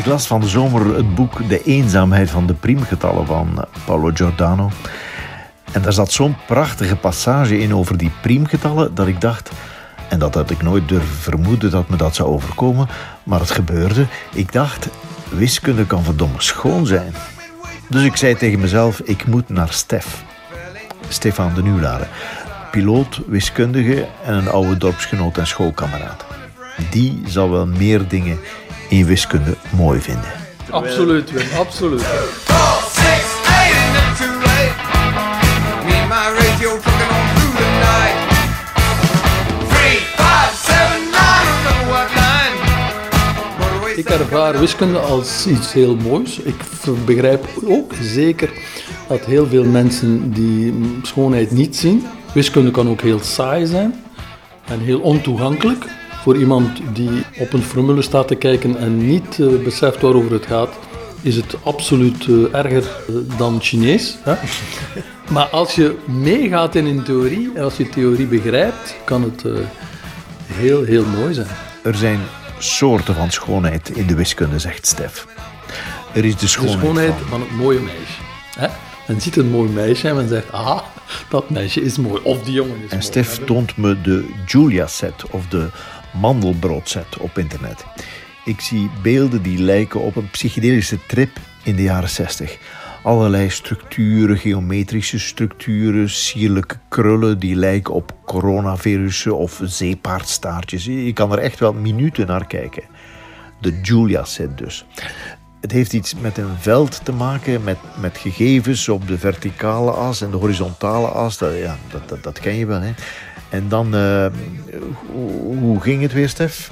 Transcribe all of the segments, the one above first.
Ik las van de zomer het boek De eenzaamheid van de priemgetallen van Paolo Giordano. En daar zat zo'n prachtige passage in over die priemgetallen dat ik dacht, en dat had ik nooit durven vermoeden dat me dat zou overkomen, maar het gebeurde. Ik dacht, wiskunde kan verdomme schoon zijn. Dus ik zei tegen mezelf, ik moet naar Stef. Stefan de Nieuwlaren. Piloot, wiskundige en een oude dorpsgenoot en schoolkameraad. Die zal wel meer dingen in wiskunde mooi vinden. Absoluut, Wim, absoluut. Ik ervaar wiskunde als iets heel moois. Ik begrijp ook zeker dat heel veel mensen die schoonheid niet zien. Wiskunde kan ook heel saai zijn en heel ontoegankelijk voor iemand die op een formule staat te kijken en niet uh, beseft waarover het gaat, is het absoluut uh, erger uh, dan Chinees. Hè? maar als je meegaat in een theorie en als je theorie begrijpt, kan het heel, heel mooi zijn. Er zijn soorten van schoonheid in de wiskunde, zegt Stef. Er is de schoonheid, de schoonheid van... het mooie meisje. Hè? Men ziet een mooi meisje en men zegt, ah, dat meisje is mooi. Of die jongen is mooi. En Stef toont me de Julia-set of de mandelbroodset op internet. Ik zie beelden die lijken op een psychedelische trip in de jaren 60. Allerlei structuren, geometrische structuren, sierlijke krullen die lijken op coronavirussen of zeepaardstaartjes. Je kan er echt wel minuten naar kijken. De Julia-set dus. Het heeft iets met een veld te maken, met, met gegevens op de verticale as en de horizontale as. Dat, ja, dat, dat, dat ken je wel. Hè. En dan, uh, hoe ging het weer, Stef?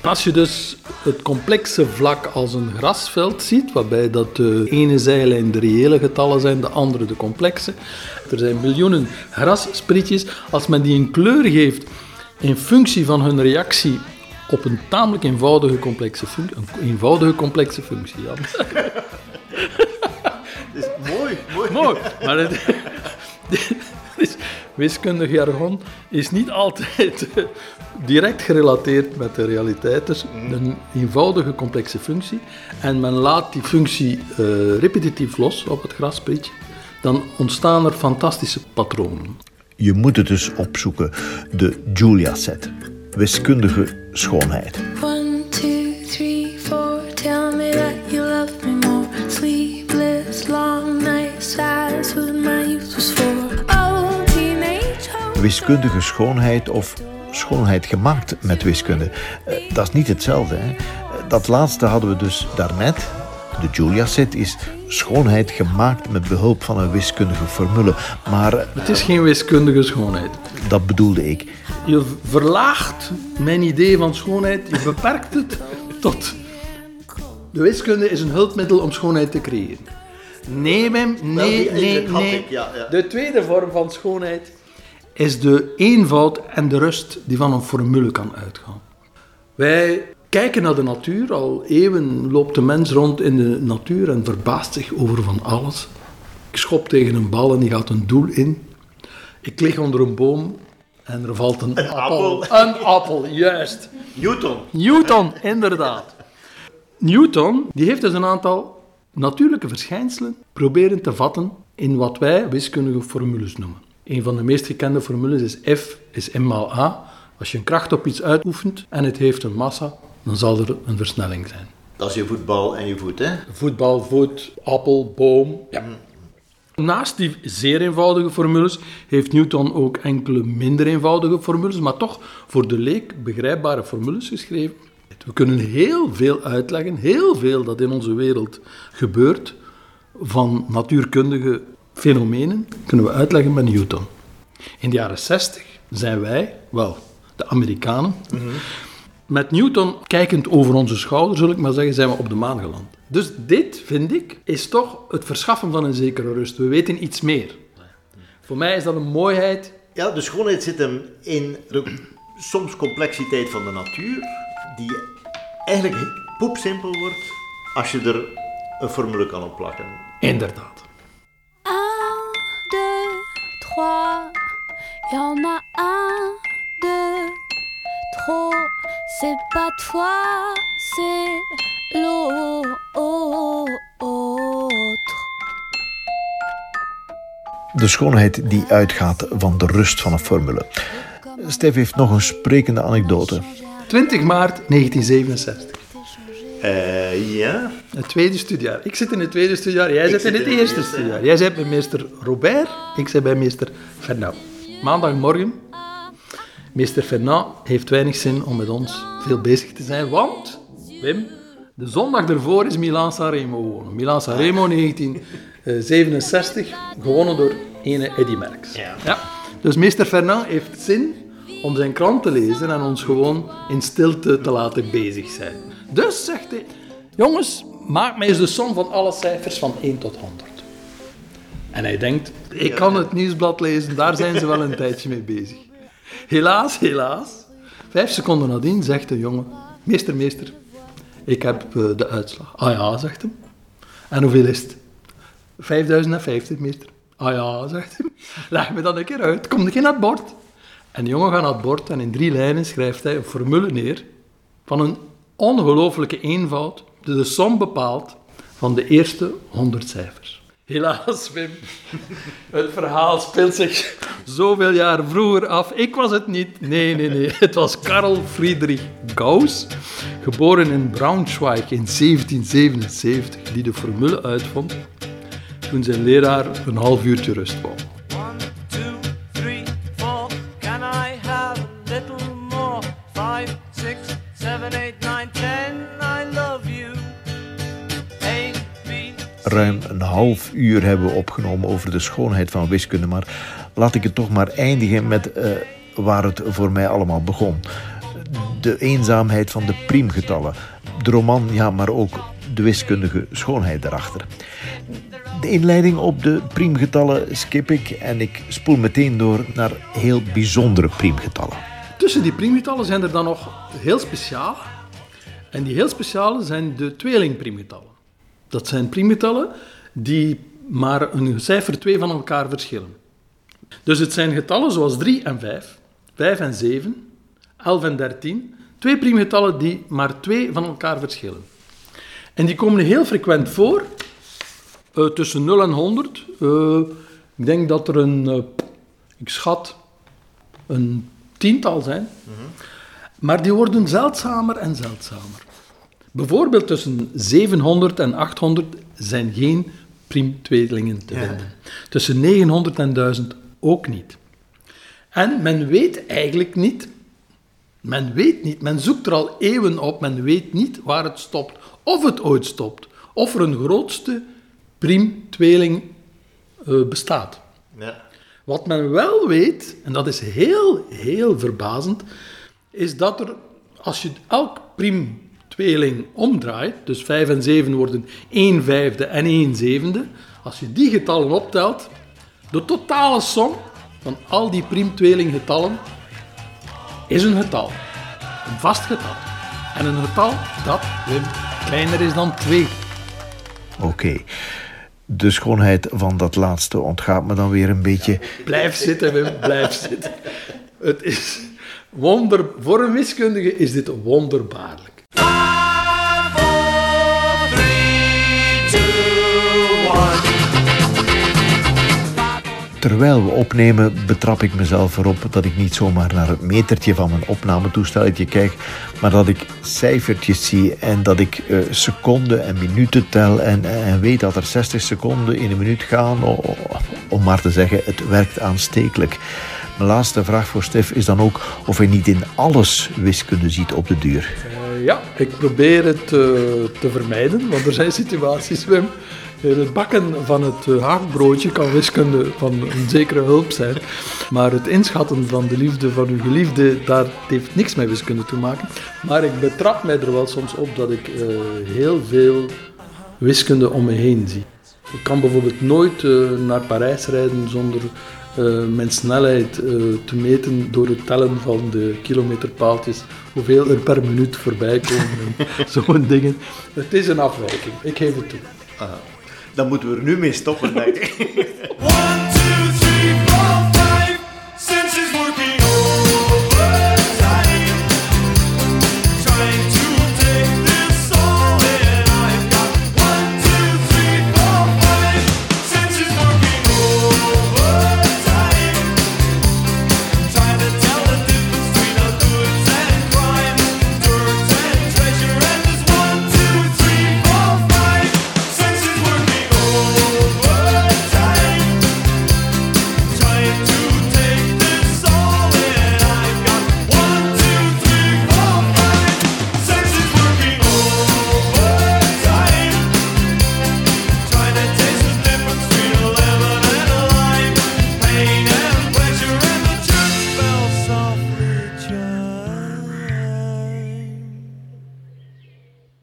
Als je dus het complexe vlak als een grasveld ziet, waarbij dat de ene zijlijn de reële getallen zijn, de andere de complexe. Er zijn miljoenen grassprietjes. Als men die een kleur geeft in functie van hun reactie op een tamelijk eenvoudige complexe functie. Een eenvoudige complexe functie, ja. is mooi, mooi. Mooi, maar het, wiskundig jargon is niet altijd direct gerelateerd met de realiteit. Dus een eenvoudige complexe functie. En men laat die functie uh, repetitief los op het grasprietje. Dan ontstaan er fantastische patronen. Je moet het dus opzoeken, de Julia-set. Wiskundige schoonheid. Wiskundige schoonheid of schoonheid gemaakt met wiskunde. Eh, dat is niet hetzelfde. Hè? Dat laatste hadden we dus daarnet. De Julia-set is schoonheid gemaakt met behulp van een wiskundige formule. Maar... Het is geen wiskundige schoonheid. Dat bedoelde ik. Je verlaagt mijn idee van schoonheid, je beperkt het tot... De wiskunde is een hulpmiddel om schoonheid te creëren. Nee, Wim, nee, nee, nee. De tweede vorm van schoonheid is de eenvoud en de rust die van een formule kan uitgaan. Wij kijken naar de natuur. Al eeuwen loopt de mens rond in de natuur en verbaast zich over van alles. Ik schop tegen een bal en die gaat een doel in. Ik lig onder een boom en er valt een, een appel. appel. Een appel, juist. Newton. Newton, inderdaad. Newton die heeft dus een aantal natuurlijke verschijnselen proberen te vatten in wat wij wiskundige formules noemen. Een van de meest gekende formules is F is m maal a. Als je een kracht op iets uitoefent en het heeft een massa, dan zal er een versnelling zijn. Dat is je voetbal en je voet, hè? Voetbal, voet, appel, boom. Ja. Naast die zeer eenvoudige formules heeft Newton ook enkele minder eenvoudige formules, maar toch voor de leek begrijpbare formules geschreven. We kunnen heel veel uitleggen, heel veel dat in onze wereld gebeurt, van natuurkundige fenomenen kunnen we uitleggen met Newton. In de jaren 60 zijn wij, wel, de Amerikanen, met Newton kijkend over onze schouder, zul ik maar zeggen, zijn we op de maan geland. Dus dit, vind ik, is toch het verschaffen van een zekere rust. We weten iets meer. Voor mij is dat een mooiheid. Ja, de schoonheid zit hem in de soms complexiteit van de natuur, die eigenlijk poepsimpel wordt als je er een formule kan op plakken. Inderdaad. Y en a un, deux, trop. C'est pas toi, c'est l'autre. De schoonheid die uitgaat van de rust van een formule. Stef heeft nog een sprekende anekdote. 20 maart 1967. Eh, ja. Het tweede studiejaar. Ik zit in het tweede studiejaar, jij zit in het eerste studiejaar. Jij zit bij meester Robert, ik zit bij meester Fernand. Maandagmorgen. Meester Fernand heeft weinig zin om met ons veel bezig te zijn, want, Wim, de zondag ervoor is Milan-Sanremo gewonnen. Milan-Sanremo 1967, gewonnen door ene Eddy Merckx. Ja. Dus meester Fernand heeft zin om zijn krant te lezen en ons gewoon in stilte te laten bezig zijn. Dus zegt hij, jongens, maak mij eens de som van alle cijfers van 1 tot 100. En hij denkt, ik kan het nieuwsblad lezen, daar zijn ze wel een tijdje mee bezig. Helaas, helaas. Vijf seconden nadien zegt de jongen, meester, meester, ik heb eh, de uitslag. Ah ja, zegt hem. En hoeveel is het? 5050, meester. Ah ja, zegt hij. Leg me dat een keer uit. Kom keer naar het bord. En de jongen gaat naar het bord en in drie lijnen schrijft hij een formule neer van een ongelooflijke eenvoud, die de som bepaalt van de eerste 100 cijfers. Helaas, Wim. Het verhaal speelt zich zoveel jaar vroeger af. Ik was het niet. Nee, nee, nee. Het was Karl Friedrich Gauss, geboren in Braunschweig in 1777, die de formule uitvond toen zijn leraar een half uurtje rust wou. One, two, Ruim een half uur hebben we opgenomen over de schoonheid van wiskunde. Maar laat ik het toch maar eindigen met eh, waar het voor mij allemaal begon. De eenzaamheid van de priemgetallen. De roman, ja, maar ook de wiskundige schoonheid erachter. De inleiding op de priemgetallen skip ik en ik spoel meteen door naar heel bijzondere priemgetallen. Tussen die priemgetallen zijn er dan nog heel speciale. En die heel speciale zijn de tweelingpriemgetallen. Dat zijn priemgetallen die maar een cijfer 2 van elkaar verschillen. Dus het zijn getallen zoals 3 en 5, 5 en 7, 11 en 13. Twee priemgetallen die maar 2 van elkaar verschillen. En die komen heel frequent voor, eh, tussen 0 en 100. Eh, ik denk dat er een, eh, ik schat, een tiental zijn. Maar die worden zeldzamer en zeldzamer. Bijvoorbeeld tussen 700 en 800 zijn geen priemtweelingen te vinden. Tussen 900 en 1000 ook niet. En men weet eigenlijk niet, men weet niet, men zoekt er al eeuwen op, men weet niet waar het stopt, of het ooit stopt, of er een grootste priemtweeling eh, bestaat. Ja. Wat men wel weet, en dat is heel, heel verbazend, is dat er, als je elk priemtweeling omdraait, dus 5 en 7 worden 1 vijfde en 1 zevende, als je die getallen optelt, de totale som van al die priemtweelinggetallen is een getal. Een vast getal. En een getal dat, Wim, kleiner is dan 2. Oké. De schoonheid van dat laatste ontgaat me dan weer een beetje. Blijf zitten, Wim, blijf zitten. Het is wonder... Voor een wiskundige is dit wonderbaarlijk. Terwijl we opnemen, betrap ik mezelf erop dat ik niet zomaar naar het metertje van mijn opnametoestelletje kijk, maar dat ik cijfertjes zie en dat ik eh, seconden en minuten tel en, en weet dat er 60 seconden in een minuut gaan. Om maar te zeggen, het werkt aanstekelijk. Mijn laatste vraag voor Stef is dan ook of hij niet in alles wiskunde ziet op de duur. Eh, ja, ik probeer het eh, te vermijden, want er zijn situaties, Wim. In het bakken van het eh, haakbroodje kan wiskunde van een zekere hulp zijn. Maar het inschatten van de liefde van uw geliefde, daar heeft niks met wiskunde te maken. Maar ik betrap mij er wel soms op dat ik eh, heel veel wiskunde om me heen zie. Ik kan bijvoorbeeld nooit eh, naar Parijs rijden zonder eh, mijn snelheid eh, te meten door het tellen van de kilometerpaaltjes, hoeveel er per minuut voorbij komen en zo'n dingen. Het is een afwijking, ik geef het toe. Dan moeten we er nu mee stoppen, denk